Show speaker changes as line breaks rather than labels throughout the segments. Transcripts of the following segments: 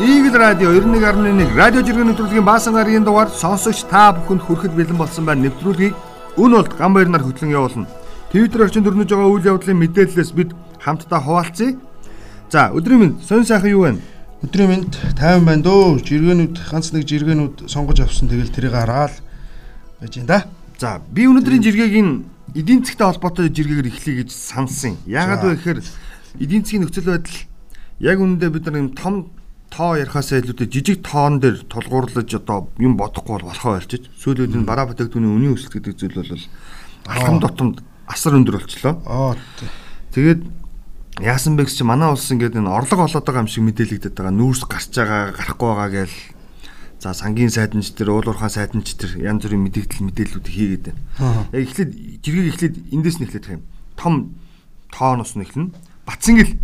Игэл радио 91.1 радио жиргэн нэвтрүүлгийн баасан гарагийн дугаар сонсогч та бүхэнд хүрэхэд бэлэн болсон байна. Нэвтрүүлгийг өн болт гам баяр нар хөтлөн явуулна. Твиттер орчин дөрнөж байгаа үйл явдлын мэдээлэлээс бид хамтдаа хуваалцъя. За өдрийн мэнд сонь сайхан юу вэ?
Өдрийн мэнд тайван байна дөө. Жиргэнүүд ганц нэг жиргэнүүд сонгож авсан тэгэл тэрийг хараад байж энэ да.
За би өнөөдрийн жиргэгийг энэ эдийн засгтай холбоотой жиргэгээр эхлэе гэж сансан. Яагаад вэ гэхээр эдийн засгийн нөхцөл байдал яг үүндээ бид нар юм том тоо ярихаасаа илүүтэй жижиг тоон дээр тулгуурлаж одоо юм бодохгүй бол болохоо болчих. Сүүлүүд энэ бараа бүтээгдэхүүний үнийн өсөлт гэдэг зүйл бол алхам дотомд асар өндөр болчлоо.
Аа
Тэгээд яасан бэ гэж чи манай улс ингээд энэ орлого олоод байгаа юм шиг мэдээлэгдэт байгаа. Нүүрс гарч байгаа, гарахгүй байгаа гээл за сангийн сайднч тэр уулуурхаан сайднч тэр янз бүрийн мэдээлэл мэдээллүүд хийгээд байна. Яг эхлээд жиргэг эхлээд эндээс нь эхлэх юм. Том тооноос нь эхлэнэ. Батсангэл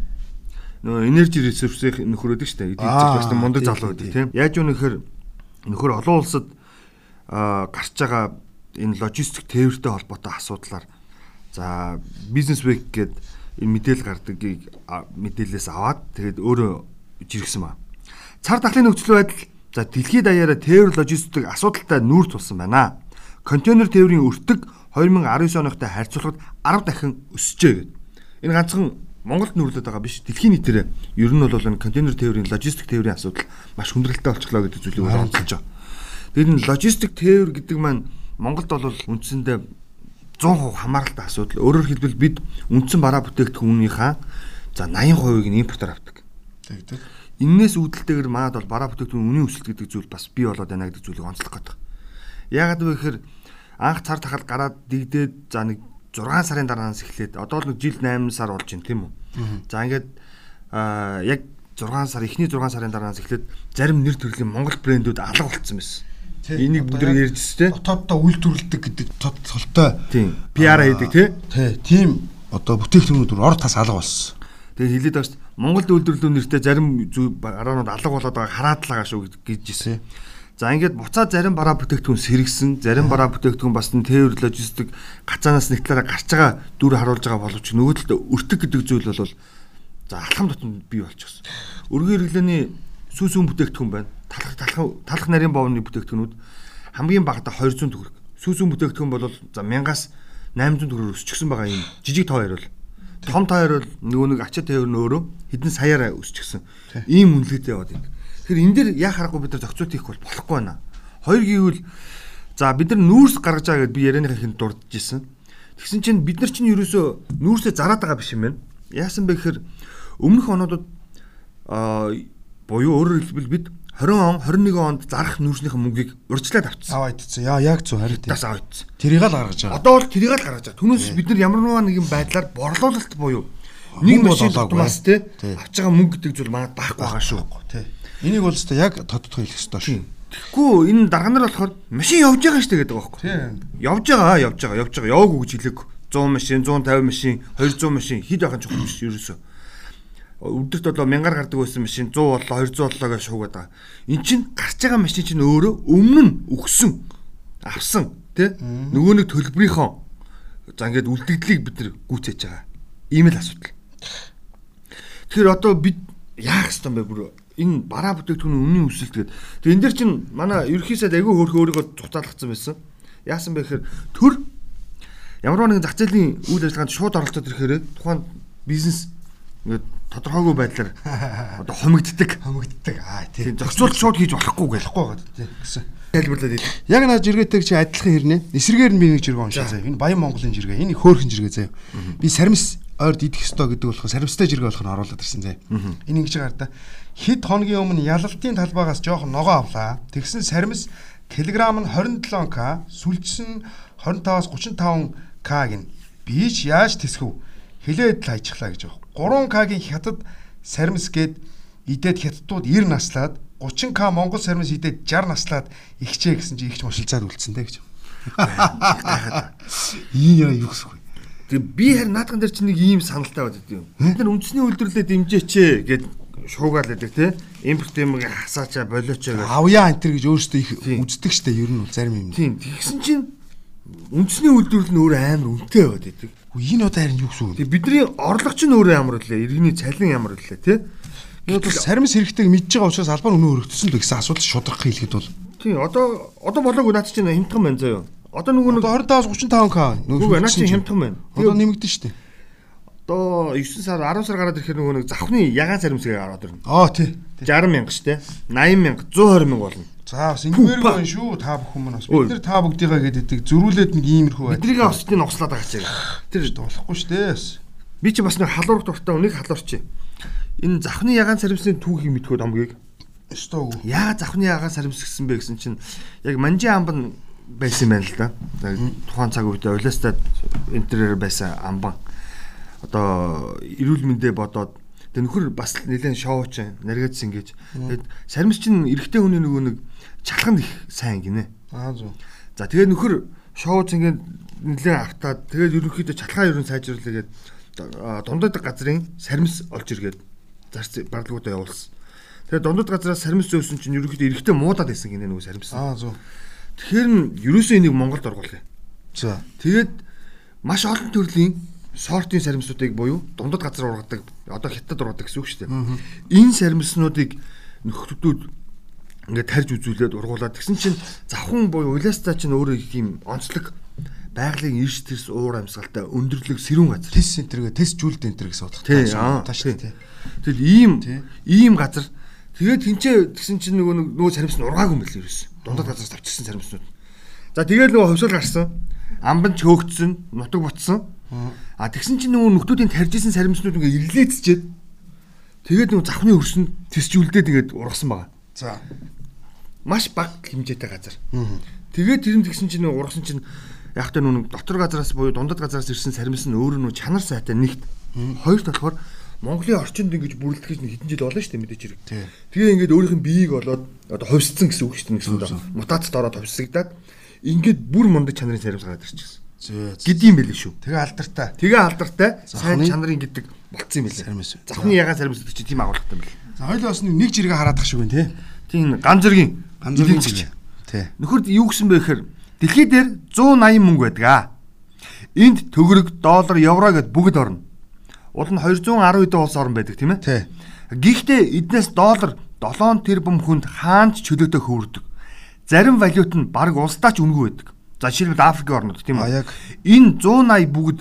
нөө энержи ресурсыг нөхрөөдөг штэ. Эдийн засаг бас мундаг залуу гэдэг тийм. Яаж юу нөхөр нөхөр олон улсад гарч байгаа энэ логистик тээвэртэй холбоотой асуудлаар за бизнес вик гэдэг энэ мэдээлэл гардагыг мэдээлэлээс аваад тэгээд өөрөө жиргсэн ба. Цар тахлын нөхцөл байдал за дэлхийд даяараа тээвэр логистик асуудалтай нүүр тулсан байна. Контейнер тээврийн өртөг 2019 оныхтой харьцуулахад 10 дахин өсөжээ гэдэг. Энэ ганцхан Монголд нүүрлээд байгаа биш. Дэлхийн нийтээр ер нь бол энэ контейнер тээврийн логистик тээврийн асуудал маш хүндрэлтэй болчихлоо гэдэг зүйлийг онцолж байгаа. Тэгээд энэ логистик тээвэр гэдэг маань Монголд бол үндсэндээ 100% хамааралтай асуудал. Өөрөөр хэлбэл бид үндсэн бараа бүтээгдэхүүнийхаа за 80%-ийг нь импортоор авдаг.
Тэгдэг.
Иннээс үүдэлтэйгээр маад бол бараа бүтээгдэхүүн үнийн өсөлт гэдэг зүйл бас бий болоод байна гэдэг зүйлийг онцлох гэдэг. Яагаад вэ гэхээр анх цар тахал гараад дигдээд за нэг 6 сарын дараанаас эхлээд одоо л нэг жил 8 сар болж байна тийм үү. За ингээд аа яг 6 сар эхний 6 сарын дараанаас эхлээд зарим нэр төрлийн Монгол брэндүүд алга болцсон байсан. Энийг бүгд ярьжсэн тийм.
Дотооддоо үйлдвэрлэдэг гэдэг тод толтой.
Тийм. PR хийдэг.
Тий. Тийм одоо бүтээгдэхүүнүүд ор тас алга болсон.
Тэгээд хэлээд байгаа шүү. Монголд үйлдвэрлэлүүн нэртэй зарим гараанууд алга болоод байгаа хараад л байгаа шүү гэж хэлсэн. За ингээд буцаад зарим бараа бүтээгдэхүүн сэргсэн, зарим бараа бүтээгдэхүүн бас н тээвэр логистик гацаанаас нэг талаараа гарч байгаа дүр харуулж байгаа боловч нөгөө талд өртөг гэдэг зүйл бол за алхам дотн бий болчихсон. Өргөн хэрэглээний сүүсүүн бүтээгдэхүүн байна. Талах талах талах нарийн боовны бүтээгдэхүүнүүд хамгийн багадаа 200 төгрөг. Сүүсүүн бүтээгдэхүүн бол за 1000-аас 800 төгрөгөөр өсчихсөн байгаа юм. Жижиг тоо ярил. Том тоо ярил нөгөө нэг ачаа тээвэр нь өөрөө хэдэн саяараа өсчихсөн. Ийм үнэлгээтэй яваад байна. Тэгэхээр энэ дэр яа харахгүй бид нар зохицуулт хийх бол болохгүй байна. Хоёр гэвэл за бид нар нүүрс гаргаж байгаа гэдээ би ярианыхаа ихэнд дурдж исэн. Тэгсэн чинь бид нар чинь ерөөсөө нүүрсээ зараад байгаа биш юм байна. Яасан бэ гэхээр өмнөх онуудад аа буюу өөрөөр хэлбэл бид 20 он 21 онд зарах нүүрснийхээ мөнгийг урьдчилаад авчихсан.
Аваад идсэн. Яа яг зөв харин.
Тас аваад идсэн.
Тэрийг л гаргаж байгаа.
Одоо бол тэрийг л гаргаж байгаа. Түүнээс бид нар ямар нэгэн байдлаар борлуулалт буюу нэг машин тутмаас те авч байгаа мөнгө гэдэг зүйл манад байхгүй байгаа шүү.
Тий. Энийг бол өстой яг тодтох хэлэх ёстой шүү.
Тэгэхгүй энэ дарга нар болохоор машин явж байгаа шүү гэдэг байхгүй. Явж байгаа, явж байгаа, явж байгаа. Яваагүй гэж хэлээг 100 машин, 150 машин, 200 машин хэд байхын чухал биш ерөөсөө. Өдөрт болоо мянгаар гардаг байсан машин 100 боллоо, 200 боллоо гэж шуугаад байгаа. Эн чин гарч байгаа машин чинь өөрөө өмнө нь өгсөн, авсан тий нөгөө нэг төлбөрийнхөө за ингээд үлдэгдлийг бид нар гүйцээж байгаа. Ийм л асуудал. Тэгэхээр одоо бид яах ёстой юм бэ бүр энэ бараа бүтээгдэхүүний үнийн өсөлт гэдэг. Тэгээ энэ дэр чинь манай ерөнхий сайд агүй хөөрхөн өөрийгөө цуцаалгацсан байсан. Яасан бэ гэхээр төр ямар нэгэн зах зээлийн үйл ажиллагаанд шууд оролцоод ирэхээр тухайн бизнес ингээд тодорхойгүй байдлаар одоо хомигддаг.
Хомигддаг. Аа тийм.
Зохицуулт шууд хийж болохгүй
болохгүй байгаа тийм гэсэн.
Тайлбарлаад ийм.
Яг наа жиргээтэй чи адилхан хэрнээ. Эсрэгээр нь би нэг жиргээ уншаа заяа. Энэ Баян Монголын жиргээ. Энэ хөөрхөн жиргээ заяа. Би саримс ойрд идэх ёстой гэдэг болох саримстай жиргээ болох нь оруулаад ирсэн заяа. Энэ ингэж байгаа да. Хэд хоногийн өмнө ялалтын талбайгаас жоохон ногоо авлаа. Тэгсэн саримс килограмм нь 27к, сүлжсэн 25-аас 35к гин. Би ч яаж тэсгэв? Хилээд л ажиглаа гэж байгаа. 3к-гийн хятад саримс гээд идээд хятадууд 90 наслаад 30к Монгол саримс идээд 60 наслаад ихчээ гэсэн чи ихч мушилцаад үлдсэн дээ гэж.
Ийм яа юу гэсэн Тэгээ би харин наадхан дээр чи нэг ийм саналтай байдаг юм. Бид нар үндэсний үйлдвэрлэлээ дэмжээч гэд шуугаал байдаг те импорт юм хасаачаа болоочоо гэж
авьяа энтер гэж өөрөөсөө их үздэг штэ ер нь зарим юм.
Тийм тэгсэн чинь үндэсний үйлдвэрлэл нь өөр амар үнэтэй байгаад байдаг.
Энэ удаа харин юу гэсэн үг?
Тэг бидний орлого ч нь өөр амар үлээ. Иргэний цалин ямар үлээ те.
Энэ бол сармис хэрэгтэйг мэдж байгаа учраас албаар өнөө өргөдсөн гэсэн асуудал шудрах хэлэхэд бол
Тийм одоо одоо болоогүй наад чинь хямдхан байна заяа. Одоо нөгөө нэг
одоо 25 35 к
нөгөө наад чинь хямдхан байна.
Одоо нэмэгдэн шүү дээ.
Одоо 9 сар 10 сар гараад ирэхээр нөгөө нэг завхны ягаан саримсгээ гараад ирнэ.
Аа тий.
60 мянга штэ. 80 мянга 120 мянга болно.
За бас ингэмээр байна шүү та бүхэн маань бас бид нар та бүгдийгаа гэдэг зөрүүлээд нэг иймэрхүү байна.
Эдрийг ослын ослаад байгаа чиг.
Тэр болохгүй шүү дээ.
Би чи бас нэг халуурах дуртай нэг халуурч. Энэ завхны ягаан саримсны түүхийг мэдхүүд амгийг.
Өстөө.
Яа завхны ягаан саримс гэсэн бэ гэсэн чинь яг манжи амбан байсан байна л да. Тухайн цаг үед улаастад интерьер байсан амбан. Одоо эрүүл мэндэ бодоод тэг нөхөр бас нэлээд шоуч наригадсан гэж. Тэгэд саримс чинь эрэгтэй хүний нөгөө нэг чалханд их сайн гинэ.
Аа зөв.
За тэгээд нөхөр шоуч ингээд нэлээд автаад тэгээд ерөнхийдөө чалхаа ерөн сайжруулъя гээд дундад газрын саримс олж иргээд зарц барлгуудаа явуулсан. Тэгээд дундад газраас саримс зөөсөн чинь ерөнхийдөө эрэгтэй муудаад байсан гинэ нөгөө саримс.
Аа зөв.
Тэгэхээр нь ерөөсөө энийг Монголд оргуулъя.
За.
Тэгээд маш олон төрлийн сортын саримсуудыг буюу дундад газар ургадаг одоо хятад ургадаг гэсэн үг шүү дээ. Энэ саримснуудыг нөхрөдүүд ингээд тарж үзүүлээд ургуулад тэгсэн чинь завхан буюу улаастаа чинь өөрөө их юм онцлог байгалийн ирс тэрс уур амьсгалтай өндөрлөг сэрүүн газар.
Тест центргээ тест жүлд гэсэн утгатай.
Тий, аа,
тааш тий.
Тэгэл ийм ийм газар тэгээд тэнцээ тэгсэн чинь нөгөө нөгөө саримс нь ургаагүй юм бэл ерөөс. Дундад газраас тавьчихсан саримснууд. За тэгээд нөгөө хөвсөл гарсан. Амбан ч хөөгдсөн, нутаг бутсан. А тэгсэн чинь нөгөө нөхдүүдийн тарьжсэн саримснууд ингээ ирлээцчихэд тэгээд нөгөө завхны өрсөнд тисжүүлдээд ингээд ургасан байгаа.
За.
Маш бага хэмжээтэй газар. Тэгээд тэр нь тэгсэн чинь нөгөө ургасан чинь яг та нүг дотор газараас буюу дундад газараас ирсэн саримс нь өөр нь чанар сайтай нэгт. Хоёрт болохоор Монголын орчинд ингэж бүрэлдэхэж нэг хэдэн жил болно шүү дээ мэдээж хэрэг. Тэгээ ингээд өөрийнх нь биеийг болоод одоо ховсцсон гэсэн үг шүү дээ нэгсэндээ. Мутацд ороод ховсгдаад ингээд бүр мундаг чанарын саримс гараад ирчихсэн. Гэдэм байл шүү.
Тэгээ алдартай.
Тэгээ алдартай сайн чанарын гэдэг болцсон юм билээ.
Саримс.
Завхны ягаан саримс гэдэг чинь тийм агуулгатай юм билээ.
За хоёул бас нэг жиргээ хараадах шиг байна тий.
Тийм ган зэргийн
Ган зэргийн жиргээ. Тий.
Нөхөрд юу гэсэн бэ гэхээр дэлхий дээр 180 мөнгө байдаг аа. Энд төгрөг, доллар, евро гэд бүгд орно. Уул нь 210 хэдэн улс орн байдаг тийм ээ. Гэхдээ эднээс доллар 7 тэрбум хүнд хаанч чөлөөтэй хөвөрдөг. Зарим валют нь баг улсдаа ч үнэгүй байдаг. За жишээлбэл Африкийн орнууд тийм
А,
үү.
яг.
Энэ 180 бүгд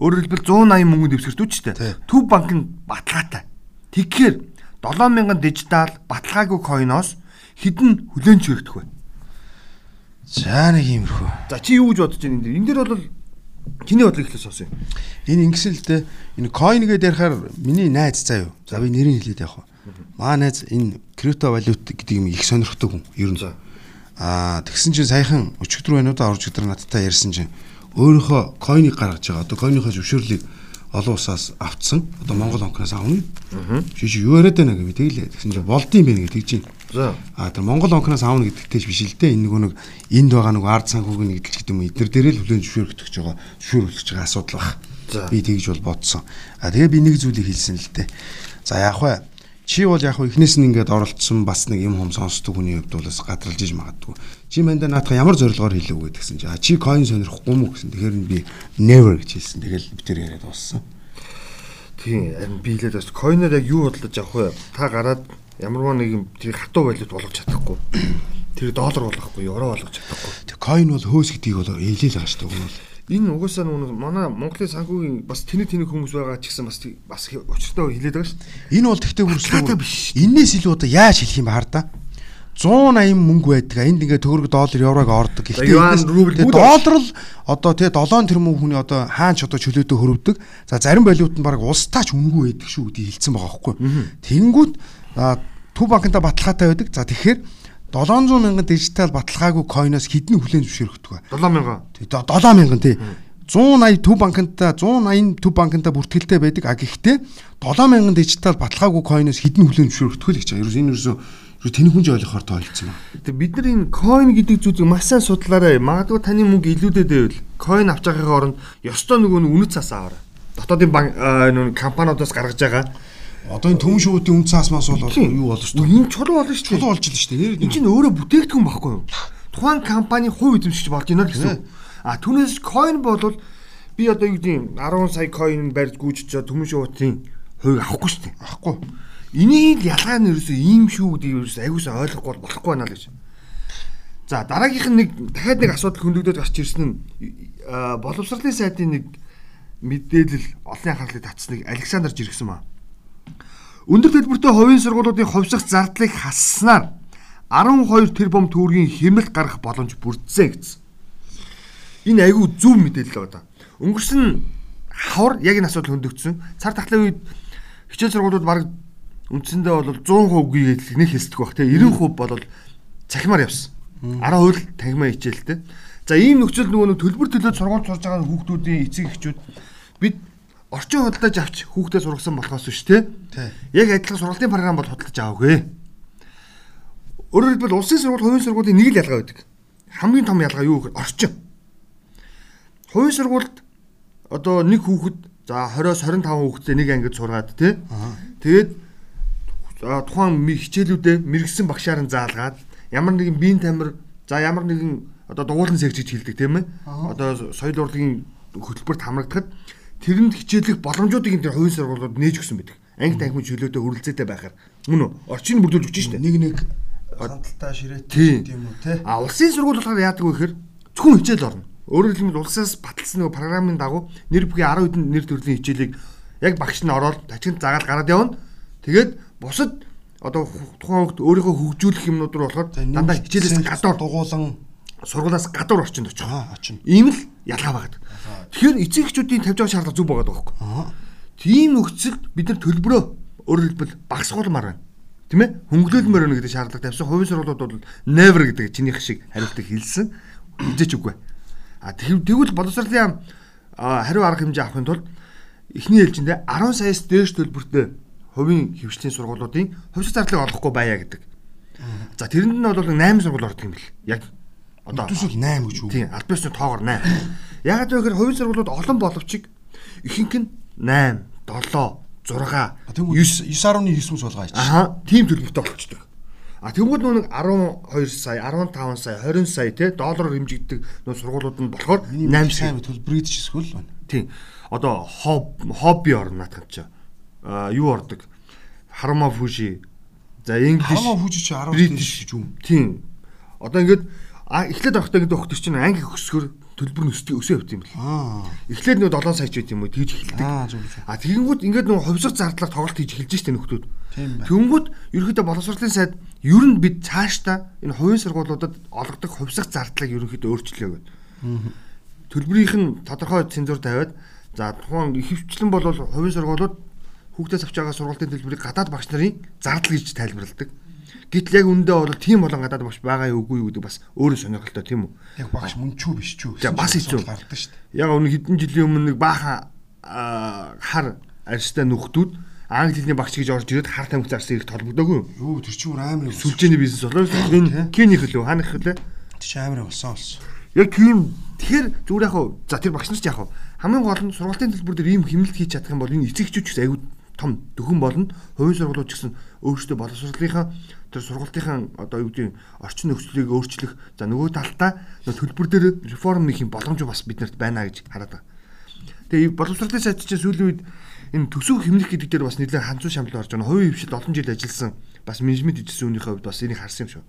өөрөөр хэлбэл 180 мөнгөнд дэвсгэрдүү ч
Тий.
дээ. Төв банк нь баталгаатай. Тэгэхээр 7000 дижитал баталгаагүй койноос хідэн хүлэн чирэгдэх вэ?
За нэг иймэрхүү.
За чи юу гэж бодож байна энэ дээр? Энэ дээр бол чиний бодлыг ихлэ сонсъё.
Энэ ингэсэн л дээ энэ coin гэдэг ярихаар миний найз заа юу. За би нэрийг хэлээд явах. Маа найз энэ крипто валют гэдэг юм их сонирхдаг хүн ер нь. Аа тэгсэн чинь саяхан өчигдөр байна уу да орж өдөр надтай ярьсан чинь өөрийнхөө coin-ыг гаргаж байгаа. Одоо coin-ийнхаа зөвшөөрлийг олон улсаас авцсан. Одоо Монгол банкнаас авна. Чи юу яриад байна гэв тэгэлээ. Тэгсэн чинь болдсон юм байна гэж тэгж байна.
За.
А тэр Монгол банкнаас аавна гэдэгтэй биш л дээ. Энэ нөгөө нэг энд байгаа нөгөө ард санхүүг нэг гэдэг юм. Эднэр дээрээ л хүлэн зөвшөөрөгдөж байгаа. Зөвшөөрүүлж байгаа асуудал баг. Би тэгж бол бодсон. А тэгээ би нэг зүйлийг хэлсэн л дээ. За яах вэ? Чи бол яг хөө эхнээс нь ингээд оролцсон бас нэг юм хом сонсдог хүний хувьд бол бас гадралж иж магадгүй. Чи мандаа наатах ямар зорилгоор хэлэв гэдгсэн чи. А чи coin сонирхгүй мүү гэсэн. Тэгэхээр би never гэж хэлсэн. Тэгэл би тэр яриад дууссан.
Тийм харин би хэлээд бас койноор яг юу бодлож авах вэ? Та гараад ямарваа нэг тэр хатуу валют болгож чадахгүй. Тэр доллар болгохгүй, евро болгож чадахгүй.
Тэг coin бол хөөс гэдгийг бол хэлээл байгаа шүү дээ.
Энэ угаасаа нөгөө манай Монголын санхүүгийн бас тэнэг тэнэг хүмүүс байгаа ч гэсэн бас тий- бас учиртай хэлээд байгаа шүү дээ.
Энэ бол тэгтээ хүрслээ.
биш.
Иннээс илүү одоо яаж хэлэх юм бахар та? 180 мөнгө байдаг. Энд ингээ төгрөг доллар еврог ордог. Гэхдээ доллар л одоо тэгээ 7 тэрбум хүний одоо хаач одоо чөлөөтэй хөрөвдөг. За зарим валют нь баг улстаач үнэгүй байдаг шүү гэдгийг хэлсэн байгаа байхгүй. Тэнгүүд а, төв банкнда баталгаатай байдаг. За тэгэхээр 700 мянган дижитал баталгаагүй койноос хэдэн хүлэн зөвшөөрөгдөг вэ?
7000.
Тэг 7000 тий. 180 төв банкнда 180 төв банкнда бүртгэлтэй байдаг. А гэхдээ 7000 дижитал баталгаагүй койноос хэдэн хүлэн зөвшөөрөгдөх вэ гэж. Ерөөс энэ ерөөсөө ерөө тэнэг хүн жойлохоор тоолцсон ба.
Тэг бид нар энэ coin гэдэг зүйлийг маш сайн судлаарай. Магадгүй таны мөнгө илүүдэд байвал coin авч байгаагийн оронд ёстой нөгөө үнэт цаас аваарай. Дотоодын банк нөгөө компаниудаас гаргаж байгаа.
Одоо энэ төмөн шүүтийн үн цаас мас бол юу болж
Үгүй, Энэ чулуу болно шүү дээ.
чулуу болж л шүү дээ.
Энд чинь өөрөө бүтээгдэхүүн баггүй юу? Тухайн компани хувь эзэмшигч болж байна л гэсэн. А түүнээс coin болвол би одоо юу гэдэг юм 10 сая coin барьж гүйж чад төмөн шуутын хувийг авахгүй шүү дээ.
Ахгүй.
Энийг ялгаа нь ерөөсөө ийм шүү гэдгийг ерөөсөө аягуулсаа ойлгохгүй бол болохгүй байна л гэж. За дараагийнх нь нэг дахиад нэг асуудал хөндөгдөд гарч ирсэн нь боловсролын сайдын нэг мэдээлэл олон анхаарлыг татсныг Александр жиргсэн маа. Өндөр төлбөртэй хувийн сургуулиудын хувьсах зардлыг хасснаар 12 тэрбум төгрөгийн хэмнэлт гарах боломж бүрдсэн гэсэн. Энэ айгүй зөв мэдээлэл байна. Өнгөрсөн хавар яг энэ асуудал хөндөгдсөн. Цар тахлын үед хичээл сургуулиуд баг үндсэндээ бол 100% гээгээл нэг хэлсдэг баг тийм 90% бол цахимаар явсан. 10% тагмаа хичээлтэй. За ийм нөхцөл нөгөө төлбөр төлөөд сургууль сурж байгаа хүүхдүүдийн эцэг эхчүүд бид орчин худалдаж авч хүүхдээ сургасан болохоос биш те. Яг адилхан сургалтын програм бол худалдаж аваагүй. Өөрөөр хэлбэл улсын сургууль, хувийн сургуулийн нэг л ялгаа байдаг. Хамгийн том ялгаа юу гэхээр орчин. Хувийн сургуульд одоо нэг хүүхэд за 20-оос 25 хүүхэдтэй нэг ангид сургаад те. Тэгээд тухайн хичээлүүдэд мэрэгсэн багшаар нь заалгаад ямар нэгэн биеийн тамир за ямар нэгэн одоо дугуулсан сэгж гэж хэлдэг тийм ээ. Одоо соёл урлагийн хөтөлбөрт хамрагдахад тэрэнд хичээлэх боломжуудыг энэ хувийн сургуулиуд нээж өгсөн байдаг. Анги танхимын чөлөөтэй хүрэлцээтэй байхаар мөн үү? Орчийг бүрдүүлж өгч штэ.
Нэг нэг хандлтаа ширээтэй
тийм үү те. А улсын сургууль болохоор яадаг вэ гэхээр зөвхөн хичээл орно. Өөрөөр хэлбэл улсаас баталсан нөгөө програмын дагуу нэр бүхий 10 хэдэн нэр төрлийн хичээлийг яг багш нь ороод тачинд заагаад гараад явна. Тэгээд бусад одоо тухайн хөвгт өөрийнхөө хөгжүүлэх юмнууд руу болохоор дандаа хичээлээс гадуур
дугуулan
сургуулаас гадуур орчинд очих.
Аа очино.
Ийм л ялгаа багт. Тэгэхээр эцэг эхчүүдийн тавьж байгаа шаардлага зүг байгаа байхгүй. Тийм нөхцөлд бид нар төлбөрөө өөрөөр хэлбэл багасгуулмаар байна. Тийм ээ? Хөнгөлөлмөр өнө гэдэг шаардлага тавьсан хувийн сургуулиуд бол never гэдэг чинийх шиг хариултыг хэлсэн. Хизээч үгүй. А тэгвэл боловсролын хариу арга хэмжээ авахын тулд эхний ээлжиндээ 10 саяас дээш төлбөртэй хувийн хөвчлийн сургуулиудын хувьсах зардлыг олохгүй байя гэдэг. За тэрэнд нь бол 8 сургууль ордог юм бэл. Яг
одоо төсөл 8 гэж үү?
Тийм, аль биесний тоогоор 8. Ягаад вэ гэхээр хувийн сургуулиуд олон боловч ихэнх нь 8, 7, 6, 9
9.9 мөс болгоо ачаа.
Аа, тийм төлбөртэй болчихдог. А тэгвэл нөө нэг 12 сая, 15 сая, 20 сая те доллараар хэмжигддэг нөө сургуулиуд нь болохоор
8 сая төлбөрийд ч эсвэл байна.
Тийм. Одоо хобби орно наадах чинь. А юу ордог? Харма фужи. За инглиш.
Харма фужи чи 10 дэх гэж юм.
Тийм. Одоо ингээд а эхлээд авахтаа гэдэг өгтөр чинь анги өсгөр төлбөр нь өсдөг өсөө явт юм бэл.
Аа.
Эхлээд нэг 7 сая ч байт юм уу тэгж эхэлдэг.
Аа зөв зөв.
А тэгэнгүүт ингээд нэг хувьсах зардлаар тоглолт хийж эхэлж штэ нөхдүүд.
Тийм байна.
Тэгэнгүүт ерөнхийдөө боловсролын сайд ер нь бид цаашдаа энэ хувийн сургуулиудад олгодог хувьсах зардлыг ерөнхийдөө өөрчлөө гэдэг. Төлбөрийнх нь тодорхой цензур тавиад за тухайн ихэвчлэн бол хувийн сургуулиуд хүүхдээс авч байгаа сургуулийн төлбөрийг гадаад багш нарын зардал гэж тайлбарладаг. Гэтэл яг үндэ бол тийм болон гадаад багш байгаа юу үгүй юу гэдэг бас өөрөө сонирхолтой тийм үү?
Яг багш мөн чүү биш чүү.
За бас хэцүү
гардаг шүү дээ.
Яг өнө хэдэн жилийн өмнө нэг баахан хар арьстай нөхдүүд англи хэлний багч гэж орж ирээд хар тамхи зарсан их толбогдоогүй юу?
Юу тэр чинь амар юм.
Сүлжээний бизнес болоо энэ кинийх лөө ханах лээ.
Тэр чинь амар болсон болсон.
Яг тийм тэгэхээр зүгээр яг хав за тэр багш нар ч яг хав хамгийн гол нь сургалтын төлбөр дээр ийм хэмнэлт хийж чадах юм бол энэ эцэгчүүд ч гэсэн аягүй том дөхөн болно. Хувийн сургуулиуд ч гэсэн өөрсдөө боловсролынхаа тэр сургалтынхаа одоо юу гэдэг орчин нөхцөлийг өөрчлөх за нөгөө талдаа төлбөр дээр реформ хийх юм боломж бас биднэрт байна гэж хараад байна. Тэгээ боловсролын сайд чинь сүүлийн үед энэ төсөв хэмнэх гэдэг дээр бас нэлээд ханцуу шамлал орж байгаа. Хувийн хвшил олон жил ажилласан бас менежмент эжсэн үнийхээ хувьд бас энийг харсан юм шүү.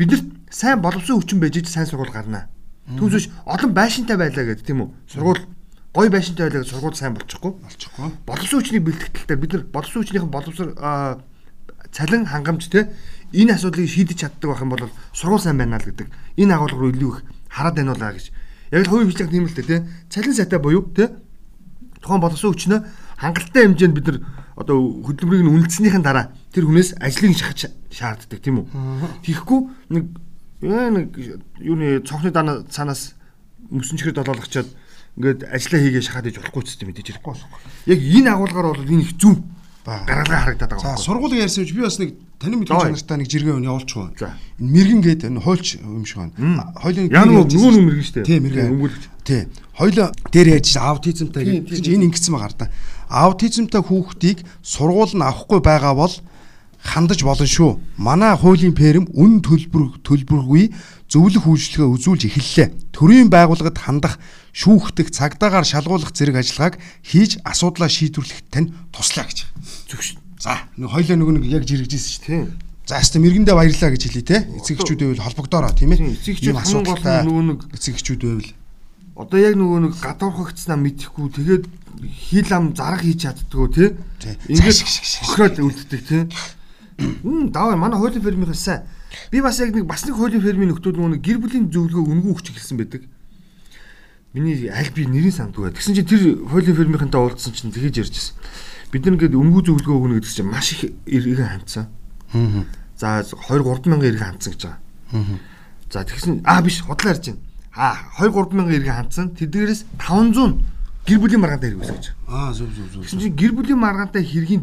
Биднэрт сайн боловсон хүчин байж сайн сургууль гарнаа. Түүнээс олон байшинтай байлаа гэдэг тийм үү? Сургууль гой байшинтай байлаа гэж сургууль сайн болчихгүй.
Болчихгүй.
Боловсон хүчний бэлтгэл дээр бид нар боловсон хүчнийхэн боловсрол цалин хангамж те энэ асуудлыг шийдэж чаддаг байх юм бол сургууль сайн байна л гэдэг. Энэ агуулга руу илүү их хараад байна уу гэж. Яг л хувийн л дээ те. Цалин сайтай буюу те. Тухайн боловсон хүчнээ хангалттай хэмжээнд бид нар одоо хөдөлмөрийг нь үнэлснийхэн дараа тэр хүнээс ажлыг шахаж шаарддаг тийм үү. Тэгэхгүй нэг нэг юуны цонхны дана цаанаас мөсөнчгөр долоолгочоод ингээд ажиллаа хийгээ шахаад иж болохгүй ч юм мэдээж хэрэггүй. Яг энэ агуулгаар бол энэ их зүв гаргалгаа харагдаад байгаа.
За сургуулийн ярьсан чи би бас нэг таны мэдгүй чанартай нэг жиргээ өн явуулчихгүй.
За.
Энэ мэрэгэн гээд энэ хуульч юм шиг байна. Хоёлын
Яа нөгөө нөгөө мэрэгэн штэ.
Тийм мэрэгэн.
Өнгөлөгч.
Тий. Хоёлоо дээр ярьж аутизмтай чинь энэ ингэсэн байгаа да. Аутизмтай хүүхдийг сургууль нь авахгүй байгаа бол хандаж болно шүү. Манай хуулийн ферм үн төлбөр төлбөргүй зөвлөх үйлчлэгээ үзүүлж эхэллээ. Төрийн байгууллагад хандах, шүүхтэх, цагдаагаар шалгуулах зэрэг ажиллагааг хийж асуудлаа шийдвэрлэхэд тань туслаа гэж.
Шүү.
За нэг хоёлоо нөгөө нэг яг жиргэжсэн шүү дээ. За хэвээ мэргэндээ баярлаа гэж хэлье те. Эцэг эхчүүд байвал холбогдороо тийм ээ.
эцэг эхчүүд
асуудалтай
нөгөө нэг
эцэг эхчүүд байвал
Одоо яг нөгөө нэг гадуурхагдсанаа мэдэхгүй тэгээд хил ам зарга хийж чаддгүй тий. Ингээд хохироод үлддэг тий. Мм даваа манай хуулийн фермийн сайн. Би бас яг нэг бас нэг хуулийн фермийн нөхдөл нөгөө гэр бүлийн зөвлөгөө үнгүү өгч эхэлсэн байдаг. Миний аль би нэрийг сандгүй. Тэгсэн чинь тэр хуулийн фермийнхэнтэй уулзсан чинь тэгэж ярьжсэн. Бид нар ингээд үнгүү зөвлөгөө өгнө гэдэг чинь маш их эргэн хандсан.
Аа.
За 2 3 мянган эргэн хандсан гэж байгаа.
Аа.
За тэгсэн аа биш худлаа ярьж байна. Аа 2 3 мянган эргэн хандсан. Тэдгээрээс 500 гэр бүлийн маргаантай хэрэг үүсгэж байгаа.
Аа зөв зөв зөв.
Тэгсэн чинь гэр бүлийн маргаантай хэргийн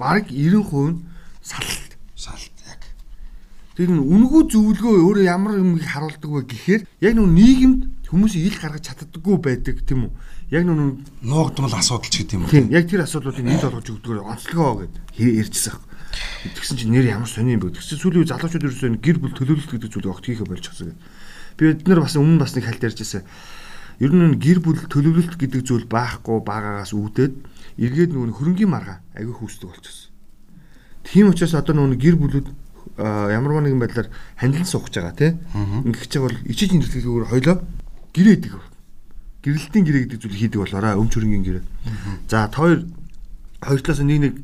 бараг 90% нь.
Салт яг.
Тэр нь үнгүү зөвлөгөө өөрөө ямар юм харуулдаг вэ гэхээр яг нүг нийгэмд хүмүүсийн ил гаргаж чаддаггүй байдаг тийм үү? Яг нүг
Нуугдмал асуудал ч гэдэг юм уу.
тийм яг тэр асуудлуудыг нийт олгож өгдөгөр онцлогоо гэд ярьжсэн юм. Тэгсэн чинь нэр ямар сони юм бэ? Тэгсэн сүүлийн үе залуучууд ерөөсөө гэр бүл төлөвлөлт гэдэг зүйлийг огт хийхэ болж байгаа гэдэг. Би бид нар бас өмнө бас нэг хальт ярьжсэн. Ер нь гэр бүл төлөвлөлт гэдэг зүйл байхгүй байгаагаас үүдээд эргээд нөгөө хөрөнгөний маргаа агүй хүүсдэг болчихсон. Тийм учраас одоо нөгөө гэр бүлүүд а, ямар нэгэн байдлаар хандлан суух гэж байгаа тий. Ингээд ч бол ичиж нэрлэлгээр хоёлоо гэрээ идэг. Гэрэлтийн гэрээ гэдэг зүйлийг хийдэг болоорой өмч хөрөнгөний гэрээ. За хоёр хоёр талаас нэг нэг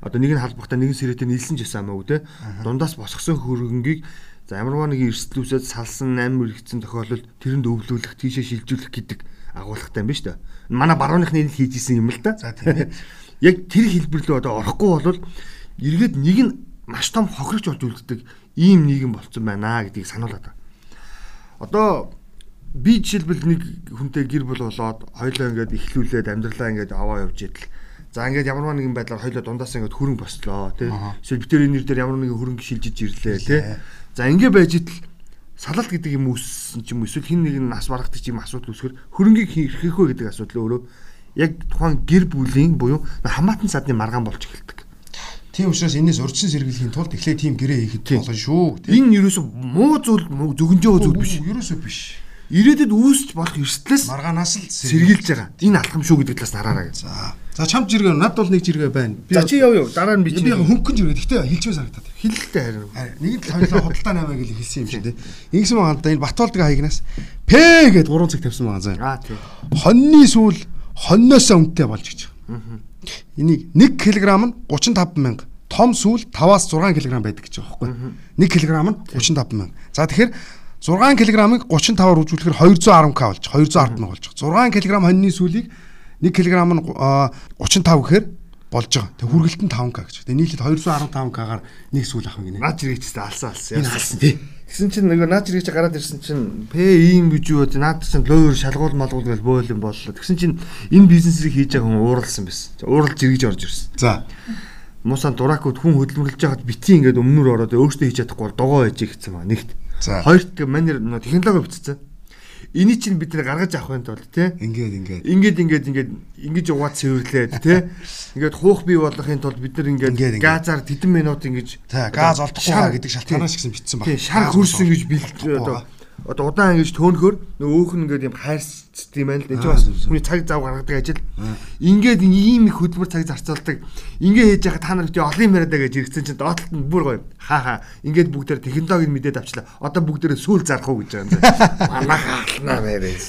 одоо нэг нь халбахтаа нэг нь сэрэтэ нийлсэн ч гэсэн амаагүй тий. Дундаас босгосон хөрөнгийг за ямар нэгэн эрсдлүүсээ салсан 8 мөрөгцсөн тохиолдолд тэрэнд өвлүүлэх тийшээ шилжүүлэх гэдэг агуулгатай юм ба шүү дээ. Манай барууныхны л хийж исэн юм л да.
За, тийм ээ.
Яг тэр хэлбэрлөө одоо орохгүй бол эргээд нэг нь маш том хохирогч болж үлддэг ийм нийгэм болцсон байна гэдгийг сануулад байна. Одоо би жишээлбэл нэг хүнтэй гэр бүл болоод хоёлоо ингээд ихлүүлээд амьдралаа ингээд аваа явж идэл. За ингээд ямар нэгэн байдлаар хоёлоо дундаас ингээд хөрөнгө бослоо тий. Эсвэл битэрийн нэр дээр ямар нэгэн хөрөнгө шилжиж ирлээ тий. За ингээд байж идэл салалт гэдэг юм үүссэн ч юм эсвэл хин нэг нь нас барахдаг ч юм асуудал үүсгэр хөрөнгийг хийх вэ гэдэг асуудал өөрөө яг тухайн гэр бүлийн буюу хамаатан садны маргаан болж эхэлдэг.
Тийм учраас энэс урьдчилан сэргийлэхийн тулд эхлээ тийм гэрээ хийхэд болно шүү.
Энэ ерөөсө муу зүйл зөвгөнжөө зүйл биш.
Ерөөсөө биш.
Ирээдүйд үүсч болох эрсдлээс
Маргаанаас л
сэргийлж байгаа. Энэ алхам шүү гэдэг талаас нараараа гэж.
За. За чамд жиргээ над бол нэг жиргээ байна.
За чи яв яв дараа нь би
би
чи
яг хөнгөн жиргээ. Гэхдээ хэлчихвэ санагдаад.
хиллэлтэй харин.
Нэг л хоёлаа худалдаа наймаа гэж хэлсэн юм шиг тий. Ингэсэн л да энэ Батболдгийн хаягнаас П гэд 3 цаг тавьсан байгаа заа.
Аа тий.
Хоньны сүүл хоньноосоо үнэтэй болж гэж. Энийг 1 кг нь 35 мянга. Том сүүл 5-аас 6 кг байдаг гэж байгаа байхгүй. 1 кг нь 35 мянга. За тэгэхээр 6 кг-ыг 35-аар үржүүлэхээр 210 к болж 210 мянга болж байгаа. 6 кг хоньны сүүлийг 1 кг нь а, 35 гэхээр болж байгаа. Тэг хүргэлт нь 5 к гэж. Тэг нийлээд 215 к-гаар нэг сүүл авах гинэ.
Наад жирэгчтэй алсан алсан.
Энэ алсан тий.
Тэгсэн чинь нөгөө наад жирэгч гараад ирсэн чинь П ийм гэж юу вэ? Наад чинь лойр шалгуул малгуул гэж бойл юм боллоо. Тэгсэн чинь энэ бизнесийг хийж байгаа хүн ууралсан байсан. Уурал жирэгж орж ирсэн.
За.
Муусан дуракууд хүн хөдөлмөрлөж байхад бити ингээд өмнөр ороод өөртөө хийж чадахгүй бол догоо хийж гэсэн маа нэгт.
За.
Хоёрт манер технологи бичсэн. Энийг чинь бид нэр гаргаж авах юм тулд тий.
Ингээд ингээд.
Ингээд ингээд ингээд ингэж угаад цэвэрлээд тий. Ингээд хуух бий болохын тулд бид нар
Ингээд,
газар тэдэн минут ингэж
газ олдохгүй гэдэг шалтгаанаас гэсэн бичсэн баг.
Тий, шар хөрсөн гэж бэлдээ одоо одоо удаан ингэж төөнөхөр нөгөө өөх нь ингээд юм хайрцт юм байна л
Аа,
бас хүний цаг зав гаргадаг ажил. Ингээд ийм их хөдөлмөр цаг зарцуулдаг. Ингээд хийж яхад та нар чи олон юм яриад гэж ирсэн чинь доотлолт нь бүр гоё. Хаа хаа. Ингээд бүгдээр технологиг мэдээд авчлаа. Одоо бүгдээрээ сүүл зарах уу гэж байгаа юм заа. Манайхаа алнаа мээрээс.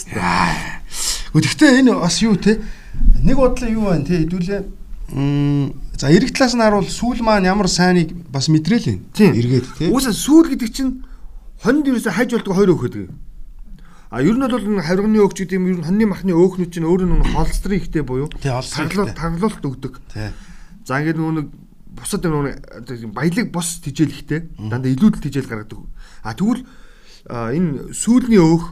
Гэхдээ энэ бас юу те нэг бодлоо юу байна те хэдүүлээ за эрэг талаас нь харуул сүүл маань ямар сайныг бас.
Тийм.
Эргээд те.
Уусаа сүүл гэдэг чинь хонд ерөөсө хайж болдог хоёр өөх гэдэг. А ер нь бол энэ харигны өөх гэдэг юм ер нь хоньны махны өөхнүүд чинь өөр нэг холстрын ихтэй буюу таглуулт таглуулт өгдөг. За ингээд нөгөө нэг бусад нөгөө нэг баялаг бос тижэл ихтэй дандаа илүүдэл тижэл гаргадаг. А тэгвэл энэ сүүлний өөх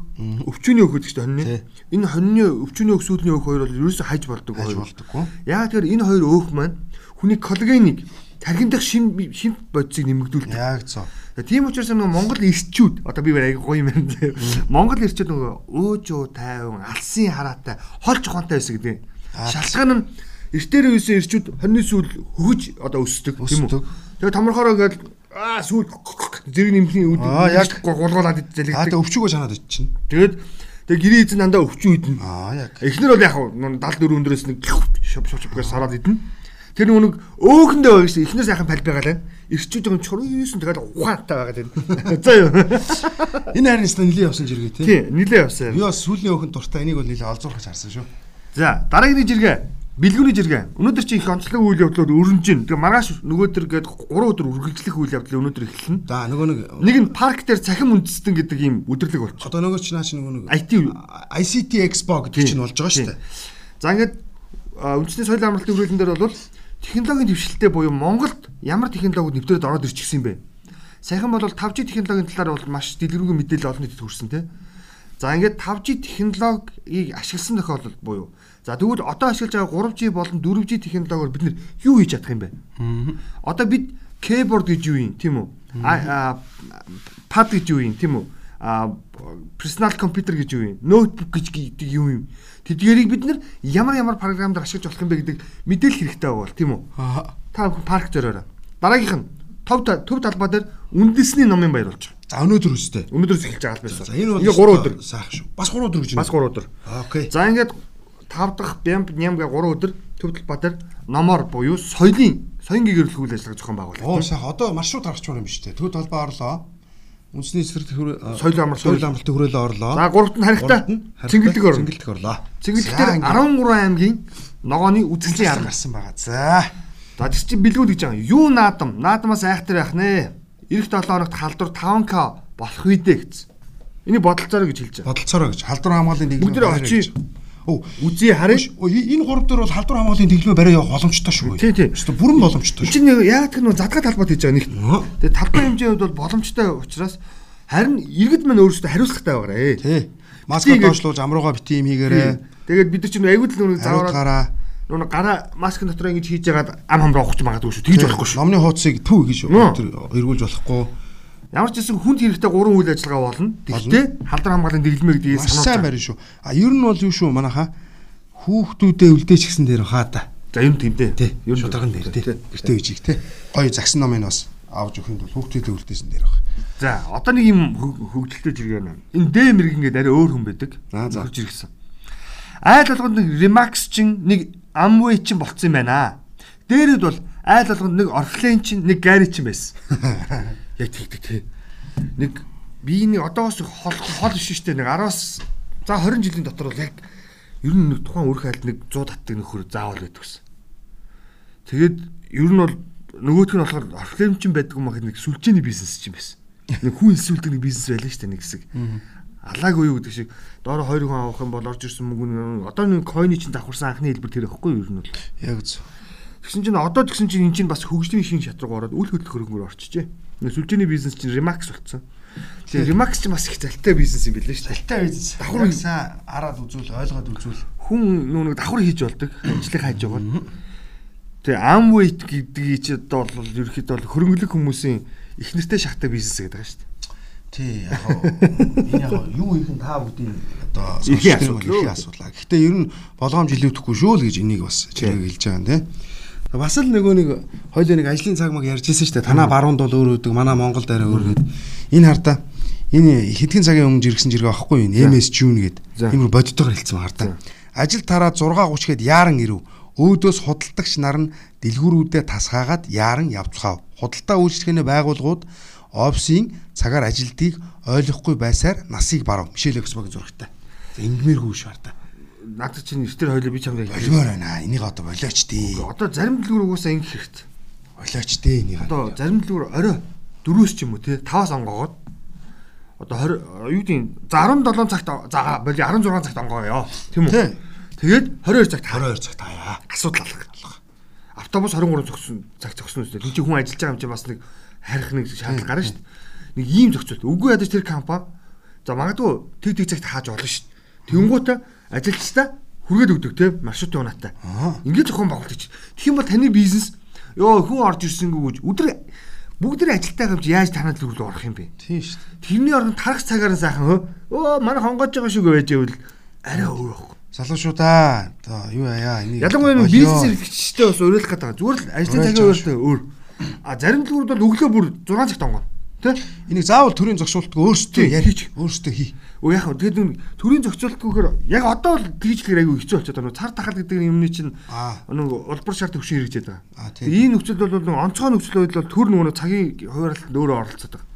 өвчүүний өөх гэдэг чинь хоньны. Энэ хоньны өвчүүний өөх сүүлний өөх хоёр бол ерөөсө хайж болдог хоёр.
болдоггүй.
Яг тэр энэ хоёр өөх маань хүний коллагенийг тархинд дах шим шим бодисыг нэмэгдүүлдэг.
Яг цоо.
Тийм учраас нөгөө Монгол эрчүүд одоо би аяг гоё юм байна. Монгол эрчүүд нөгөө өөжөө тайван алсын хараатай хол чухантай байсан гэдэг.
Аа.
Шалтгаан нь эртээр үйсэн эрчүүд хоньны сүүл хөгж одоо өсдөг тийм үү. Тэгээ томорхороо гээд аа сүүл зэрэг нэмхийн үд
Аа, яг.
гулгуулаад
Аа
залгдаг.
тэ өвчгөө санаад очино.
Тэгээд тэгээ гэрээ эзэн дандаа өвчин үйдэн.
Аа яг.
Эхнэр бол яг хуу 74 өндөрөөс нэг шоп шоп шоп гэж сараад идэн. Тэр нүг өөхөндөө байгаа шүү. Эхнэр сайхан паль байгаа лээ. Ирчүүд юм чур юусэн тэгэл ухаантай байгаа тэр. За юу.
Энэ харин ста нилээ явсан жиргээ тий.
Тий, нилээ явсан.
Би бас сүүлийн өөхөн дуртай энийг бол нилээ олзуурхаж харсан шүү.
За, дараагийн жиргээ. Бэлгүүний жиргээ. Өнөөдөр чи их онцлог үйл явдлууд өрнөж гин. Тэгээ маргааш нөгөөдөр гээд 3 өдөр үргэлжлэх үйл явдал өнөөдөр эхэлнэ.
За нөгөө нэг
Нэг нь парк дээр цахим үндэстэн гэдэг ийм өдрлөг болчих.
одоо нөгөө чи наа чи нөгөө нэг
IT
ICT Expo гэдэг чинь болж байгаа шүү дээ.
За ингээд үндэсний соёлын амралтын хүрээлэн дээр бол технологийн дэвшилттэй буюу Монголд ямар технологиуд нэвтрээд ороод ирчихсэн бэ? Саяхан бол 5G технологийн талаар бол маш дэлгэрэнгүй мэдээлэл олон нийтэд хүрсэн тийм. За ингээд 5G технологиг ашигласан тохиолдол буюу за тэгвэл одоо ашиглаж байгаа 3G болон 4G технологиор бид нэр юу хийж чадах юм бэ? Одоо бид keyboard гэж юу юм тийм үү? Pad гэж юу юм тийм үү? Personal computer гэж юу юм? Notebook гэж гэдэг юу юм? Тэдгэрийг бид нэр ямар ямар програмаар ашиглаж болох юм бэ гэдэг мэдээлэл хэрэгтэй байгаа тийм үү? Та парк зориороо. Дараагийнх нь төв төв талбай дээр үндэсний номын баяр болж байгаа.
За өнөөдөр үстэй.
Өнөөдрөөс эхэлж байгаа албаас.
За энэ бол
Ингээ 3 өдөр.
Сайх шүү. Бас 3 өдөр гэж байна.
Бас 3 өдөр.
Окей.
За ингээд 5 дахь бямб нямга 3 өдөр төв талбай дээр номоор буюу соёлын соён гэгэрүүлэх үйл ажиллагаа зохион
Оо
байгуулалт.
сайх одоо маршрут гаргачихвар юм биш үү? Төв талбай орлоо. Үндэсний эсрэг
Соёлын амралт
соёлын амралтын хүрээлэн орлоо.
За гуравт нь харихтаа цэнгэлдэг
орлоо.
Цэнгэлдэг дээр
ингээд
13 аймгийн ногооны үзэсгэлэн арга.
гарсан байгаа. За.
За тэр чинь бэлгүүд гэж байгаа. Юу наадам? Наадамаас айхтар байх нэ. Ирэх 7 хоногт халдвар 5к болох үедээ гэсэн. Энийг бодолцоорой гэж хэлж байгаа.
Бодолцоороо гэж халдвар хамгааллын дэглэм.
Бүгд очие.
Оо, и- энэ гурав дээр бол халдвар хамгааллын дэглэмээ барай явах боломжтой шүү.
Тий, тий.
Өстө бүрэн боломжтой шүү.
чинь яг тэр нөө задгаа талбайд хийж байгаа нэгт. Тэгээ талбай хэмжээний хувьд бол боломжтой учраас харин иргэд мань өөрсдөө хариуцлагатай байгаарэ.
Тий. Маска доошлуулж амрууга бити юм хийгээрээ.
Тэгээд бид нар чинь аягүй л нүг
Заавар
заавараад нүг гараа маскын дотор ингэж хийж ягаад ам хамраа ухаж магадгүй шүү. Тэгж болохгүй шүү.
Номны хуудсыг төв гэж тэр эргүүлж болохгүй.
Ямар ч гэсэн хүнд хэрэгтэй гурван үйл ажиллагаа болно. Тэгтээ халдвар хамгааллын дэглэмээ гэдгийг сануулж
сайн
байгаа.
барин шүү. А ер нь бол юу шүү манайха хүүхдүүдээ үлдээч гисэн дээр хаа та.
За юм тэмдээ.
Тий.
Ер нь
шударган дээр тий. Гэртээ үжиг тий. Гоё загсан номыг бас авч өгөх юм бол хүүхдүүдээ үлдээсэн дээр баг.
За одоо нэг юм хөг- хөгжилтэй жиргээ байна. Энэ Д мэрэг ингээд арай өөр хүн байдаг.
Аа, за.
Хөгж иргсэн. Айл болгонд нэг Remax чин нэг Amway чин болцсон юм байна. Дээрэд бол айл болгонд нэг Oriflame чин нэг Gary чин байсан. Яг тэгдэг тий. Нэг би нэг одоос хол хол биш штэ нэг 10-аас за 20 жилийн дотор бол яг ер нь нэг тухайн үр хайлт нэг 100 татдаг нөхөр заавал байдаг гэсэн. Тэгээд ер нь бол нөгөөх нь болохоор Oriflame чин байдаг юм ахад нэг сүлжээний бизнес чинь байсан. Нэг хүн илсүүлдэг нэг бизнес байлаа штэ нэг хэсэг. Алаагүй юу гэдэг шиг доороо хоёр хүн авах юм бол орж ирсэн мөнгө нь одоо нэг койны чинь давхарсан анхны хэлбэр тэр ихгүй юу ер нь бол.
Яг зөв.
Тэгсэн чинь одоо тэгсэн чинь эн чинь бас хөгжлийн шин шат руу ороод үл хөдлөх хөрөнгөөр орчихжээ. Сүлжээний бизнес чинь Remax болцсон. Тэгээ Remax чинь бас их залтай бизнес юм билээ шүү дээ.
Талтай биз.
Давхар-
сайн араад үзүүл ойлгоод үзүүл.
Хүн нэг давхар хийж болдог, ажлыг хайж байгаа. Тэгээ Amway гэдгийг чи одоо бол ерөөхдөө бол хөрөнгөлөг хүмүүсийн их нэртэй шахтай бизнес гэдэг байгаа шүү дээ.
Тий яг энэ яг юу их нь та бүгдийн одоо бол эрхийн асуудал. Гэхдээ ер нь болгоомж илүүдэхгүй шүү л гэж энийг бас чирэг хэлж байгаа юм тий. Бас л нөгөө нэг хоёлоо нэг ажлын цаг маг ярьж ирсэн шүү дээ. Танаа баруунд бол өөр өдөг, манай Монгол дараа өөр гээд. Энэ хартаа энэ хэдхэн цагийн өмнө жиргсэн жиргээ авахгүй юу? MS June гээд.
За.
Иймэр бодитойгоор хэлсэн хартаа. Ажил тараад 6:30 гээд яаран ирэв. Өөдөөс худалдагч нар нь дэлгүүрүүдэд тасгаагаад яаран явцгаав. Худалдаа үйлчлэхний байгууллагууд офисын цагаар ажилтгийг ойлгохгүй байсаар насыг барав. Мишель Экспогийн зурагтай. За ингэмээргүй шүү хартаа.
Надад чинь эртэр хоёлоо би чамд
Болмоор байна. Энийг одоо болооч тий.
Одоо зарим дэлгүүр угаасаа ингэх хэрэгтэй.
Болооч тий энийг.
Одоо зарим дэлгүүр орой дөрөөс ч юм уу те 5-аас онгоогоод одоо 20 юу гэдэг за 17 цагт за боли 16 цагт онгооё. Тийм үү? Тэгээд 22 цагт
22 цаг таяа.
асуудал алга. Автобус 23 зогсон цаг зогсон үстэй. Тэг чи хүн ажиллаж байгаа юм чи бас нэг харих нэг шаардлага гарна шүү дээ. Нэг ийм зохицуулт. Үгүй ядаж тэр компани за магадгүй тэг тэг цагт хааж болно шүү дээ. Тэнгүүтээ ажилчдаа хүргээд өгдөг те маршрутын унаатай. Ингээд зохион байгуулалт чи. Тэгэх юм бол таны бизнес ёо хүн орж ирсэнгүү гэж өдөр бүгд ажилтаа гамж яаж танаа л рүү орох юм бэ?
Тийм шүү дээ.
Тэрний оронд тарах цагаар нь сайхан өө манай хонгож байгаа шүү гэж байвал арай өөр байхгүй.
Залуу шүү да. Одоо юу яа энийг.
Ялангуяа нэг бизнес эрхлэгчтэй бас уриалах гэдэг. Зүгээр л ажлын цагийн өөртөө өөр. А зарим дэлгүүрүүд бол өглөө бүр 6 цагт онгоо. Тэ?
Энийг заавал төрийн зогсуултгүй өөрсдөө ярих өөрсдөө хий.
Өө яг тэгээд нүн төрийн зохицуултгүйгээр яг одоо л тэгжлэхээр айгүй хэцүү болчиход байна. Цар тахал гэдэг юмны чинь нэг улбар шаард төвшин хэрэгжээд байгаа. Ийм нөхцөлд бол нэг онцгой нөхцөл байдал бол төр нөгөө цагийн хуваарлалд өөрөө оролцоод байгаа.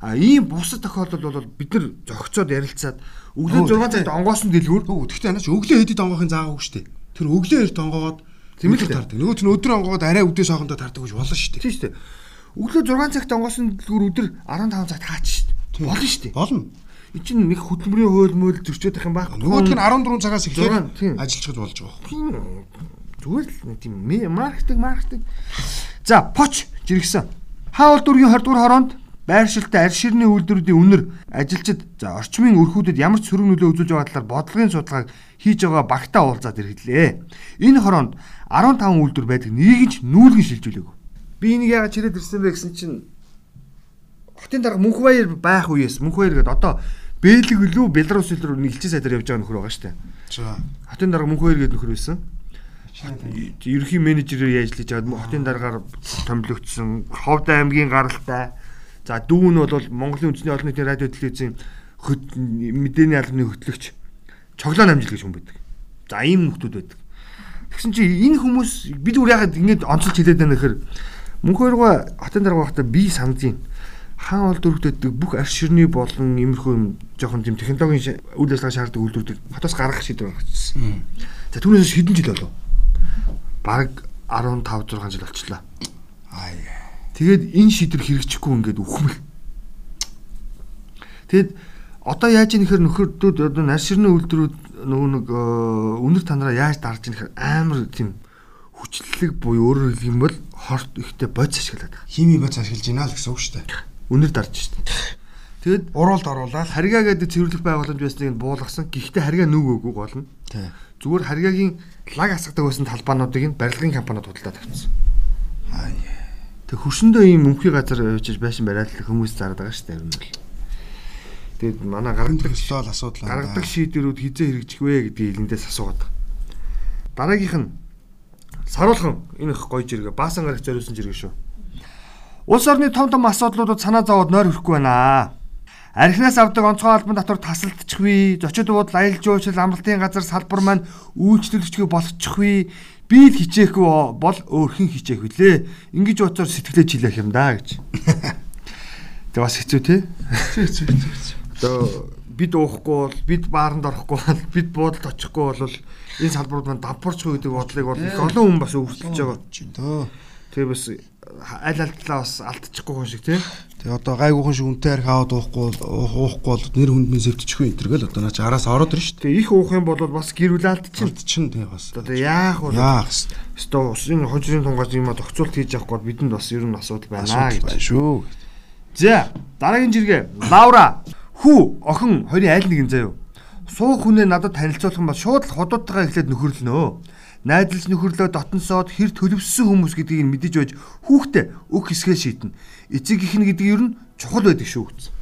А ийм бусад тохиолдол бол бид нар зохицоод ярилцаад өглөө
Өө,
6 цагт онгоосон дэлгүүр
гэхдээ анаач өглөө хэдий донгохын заагаагүй шүү дээ. Тэр өглөө эрт донгоод
Тийм л
тардаг. Нөгөө нь өдөр онгоод арай өдөөс хоорондоо тардаг гэж болно шүү дээ.
тийм шүү дээ. Өглөө 6 цагт онгоосон дэлгүүр өдөр 15 цагт хаач шүү дээ. Болно шүү дээ.
Болно.
Энэ чинь нэг хөдөлмөрийн хууль мөл зөрчөөд байх юм баг.
Нөгөөх нь 14 цагаас эхлээд ажиллаж болж байгаа.
Тийм зүгээр л нэг тийм маркетинг маркетинг. За, поч жиргсэн. Хаавал дүүргийн 20 дугаар хороонд байршилтай арь ширний үйлдвэрүүдийн үнэр ажилчид за орчмын өрхүүдэд ямар ч сөрөг нөлөө үзүүлж байгаа талаар бодлогын судалгааг хийж байгаа багтаа уулзаад иргэлээ. Энэ хороонд 15 үйлдвэр байдаг нэг нь ч нүүлгэн шилжүүлээгүй. Би энийг яагаад чирээд ирсэн бэ гэсэн чинь хотын дарга мөнх баяр байх үеэс мөнх баяр гэдэг одоо Бэлэг үлүү Беларусь руу нэг элчин сайдаар явж байгаа нөхөр байгаа дээ.
За.
Хотын дарга мөнх баяр гэдэг нөхөр байсан. Ерөнхий менежерээр ажиллаж байгаа хотын даргаар томилогдсон Ховд аймгийн гаралтай. За дүү нь бол Монголын үндэсний олон нийтийн радио телевизийн мэдээний албаны хөтлөгч цоглоо намжил гэж хүн байдаг. За ийм нөхдүүд байдаг. Тэгсэн чи энэ хүмүүс бид үр ягаад ингэж онцолж хэлээд байна гэхээр мөнх хоёроо хотын дарга байхдаа би санд юм. Хаан ол дөрөвдөд бүх арш ширний болон иймэрхүү юм жоохон тийм технологийн үйл ажиллагаа шаарддаг үйлдвэрүүдийг хотоос гаргах шийдвэр гаргачихсан. За түүнээс хэдэн жил болов? Бараг 15 6 жил болчихлоо.
Аа.
Тэгээд энэ шийдвэр хэрэгжихгүй ингээд үхмэл. Тэгэд одоо яаж ийм ихэр нөхөрдүүд одоо нар ширний үйлдвэрүүд нөгөө нэг э, үнэр танараа яаж дарж ийм ихэр амар тийм хүчлэлэг буюу өөрөөр хэлэх юм бол хорт ихтэй бодис ашиглаад байгаа.
Хими бац ашиглаж байна л гэсэн үг шүү дээ.
Үнэр дарж шүү дээ. Тэгэд
Уруулд оруулаад
харьгаа гэдэг цэвэрлэх байгууламж байсныг нь буулгасан. Гэхдээ харьгаа нүгөөгүй гол нь. Зүгээр харьгаагийн лаг асгадаг байсан талбаануудыг нь барилгын компаниуд худалдаад авчихсан. Тэг хөрсөндөө ийм мөнхийн газар очиж байшин бариад л хүмүүс зараад байгаа шүү дээ. нь бол. Тэгэд манай гаргадаг
Төлөөлөл асуудал
гаргадаг шийдвэрүүд хизээ хэрэгжих вэ гэдгийг эндээс асуугаад. Дараагийнх нь саруулхан энэ их гоё жиргээ баасан гарах зориулсан жиргээ шүү. Улс орны том том асуудлуудад санаа зовоод нойр хүрэхгүй байна. Архинаас авдаг онцгой албан татвар тасалдчихвээ. Зочид буудал аялал жуулчлал амралтын газар салбар маань үйлчлүүлэгчгүй болчихвээ. Би л хичээхгүй бол өөрхөн хичээх үлээ. Ингиж утсаар сэтгэлээ чилээх юм да гэж. Тэг бас хэцүү те. Одоо бид уухгүй бол бид бааранд орохгүй бол бид буудалд очихгүй бол энэ салбарууд маань давпарчгүй гэдэг бодлыг бол их олон хүн бас өвсөж байгаа.
Чи дөө.
Тэгээ бас аль алдлаа бас алдчихгүй хүн шиг тий.
Тэгээ одоо гайгүйхан шиг үнтэй арх аваад уухгүй уухгүй бол нэр хүнд минь сэвтчихгүй энэ төргээл одоо наач араас ороод ирж шүү
Тэгээ их уух юм бол бас гэр бүл алдчихна.
дээ. Чин тэгээ бас.
Одоо яах вэ?
Яах вэ?
Өстө усын хожрын тунгаас юм тогцоолт хийж авахгүй бол бидэнд бас ер нь асуудал байна
Асуудал байна
гэж.
шүү.
За дараагийн жиргээ Лаура хүү охин хоёрын айл нэгэн заяа. Суух хүнээ надад танилцуулах юм бол шууд л ходоодтойгоо эхлээд нөхөрлөнөө. Найдалж нөхөрлөө дотносоод хэр төлөвссөн хүмүүс гэдгийг нь мэдэж байж хүүхдээ өг хэсгээ шийднэ. Эцэг их нь гэдэг ер нь чухал байдаг шүү гэсэн.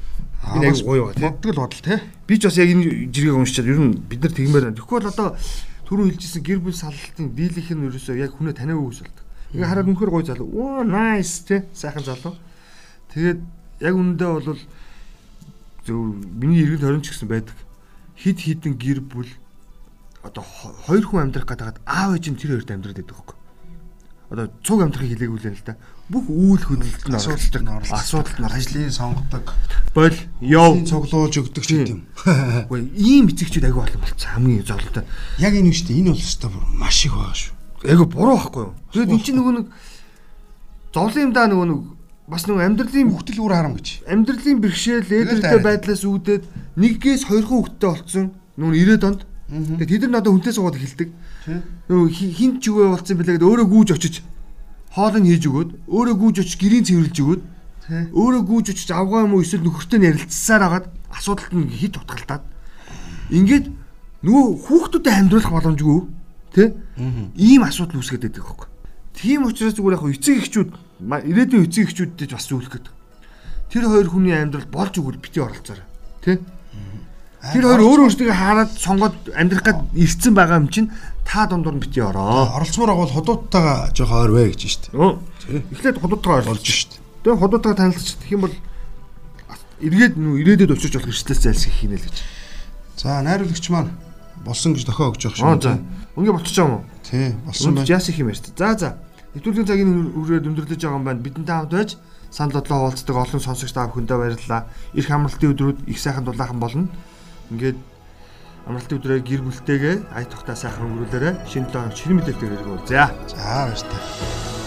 Энэ аяг гоё байгаа тийм.
Бодгол бодол те.
Би ч бас яг энэ жиргэг уншичаад ер нь бид нар тэгмээр байна. Тэгэхгүй бол одоо түрүүн хэлжсэн гэр бүл саллалтын дийлийнх нь ерөөсөө яг хүнээ таниагүй хүмүүс болдог. Ингээ хараад үнэхээр гоё залуу. Оо nice те сайхан залуу. Тэгээд яг үнэндээ бол миний эргэн тойрон ч гэсэн байдаг. Хид хідэн гэр бүл одоо хо- хоёр хүн амьдрах гэдэг аав ээж нь тэр хоёрт амьдраад байдаг хөөхгүй. Одоо цуг амьдрахыг хэлээгүй л юм да. Бүх үйл хөдлөлт нь оролцдог. Асуудалд нь
ажлын сонгодог.
бол яв
цуглуулж өгдөг ч гэдэм.
Үгүй ийм эцэгчүүд аягүй олон болчихсон хамгийн зовлонтой.
Яг энэ үү шүү дээ. Энэ бол өстой бүр маш их байгаа шүү.
Аягүй буруу байхгүй юу? Тэгээд эн чинь нөгөө нэг зовлон юм да нөгөө нэг бас нөгөө амьдралын
Хүүхдэл үр харам гэж.
амьдралын бэрхшээл
дайраад.
байдлаас үүдээд нэггээс хоёрхан хүүхэдтэй болцсон нөгөө 90-ад онд. Тэгээд тэд нар надад хүнтэй суугаад эхэлдэг. Хи- хин ч үгүй болцсон бэлээ гэдэг өөрөө гүүж очиж хоолыг хийж өгөөд өөрөө гүүж очиж гэрийн цэвэрлж өгөөд өөрөө гүүж очиж авгаа юм уу эсвэл нөхөртэй ярилцсаар хагаад асуудалт нь хит утгалтаад ингээд нөгөө хүүхдүүдэд амьдруулах боломжгүй тий ийм асуудал үүсгээд байдаг хөөхгүй. Тийм учраас зүгээр яг эцэг эхчүүд ирээдүйн эцэг эхчүүдэд бас зөвлөх гэдэг. Тэр хоёр хүний амьдрал болж өгвөл бити оролцоорой. Тий? Тэр хоёр өөр өөрсдөө хараад сонгоод амьдрах гад ирцэн байгаа юм чинь та дундуур нь бити ороо.
Оролцмоор бол ходуудтайгаа жоох ойр вэ гэж.
Өө. Эхлээд оролцож
шүү дээ.
Тэгээ ходоодтойгоо танилцчих юм бол эргээд нүү ирээдүйд очиж болох эрсдэлс зайлсхийх хийнэ л гэж.
За найруулагч маань болсон гэж дохио өгч явах шүү.
Болчихж байгаа юм уу?
Тий, болсон байна.
яас их юм ярьж. За за. Нэвтрүүлгийн цагийн үрээд өндөрлөж байгаа юм байна. Бидэнтэй хамт байж санал бодлоо хуваалцдаг олон сонсогч та бүхэндээ баярлалаа. Ирэх амралтын өдрүүд их сайхан дулаахан болно. Ингээд амралтын өдрөө гэр бүлтэйгээ ая тухтай сайхан өнгөрүүлээрэ. Шинэ 7 хоног шинэ мэдээлэлтэйгээр иргэн үү. За.
За баяр та.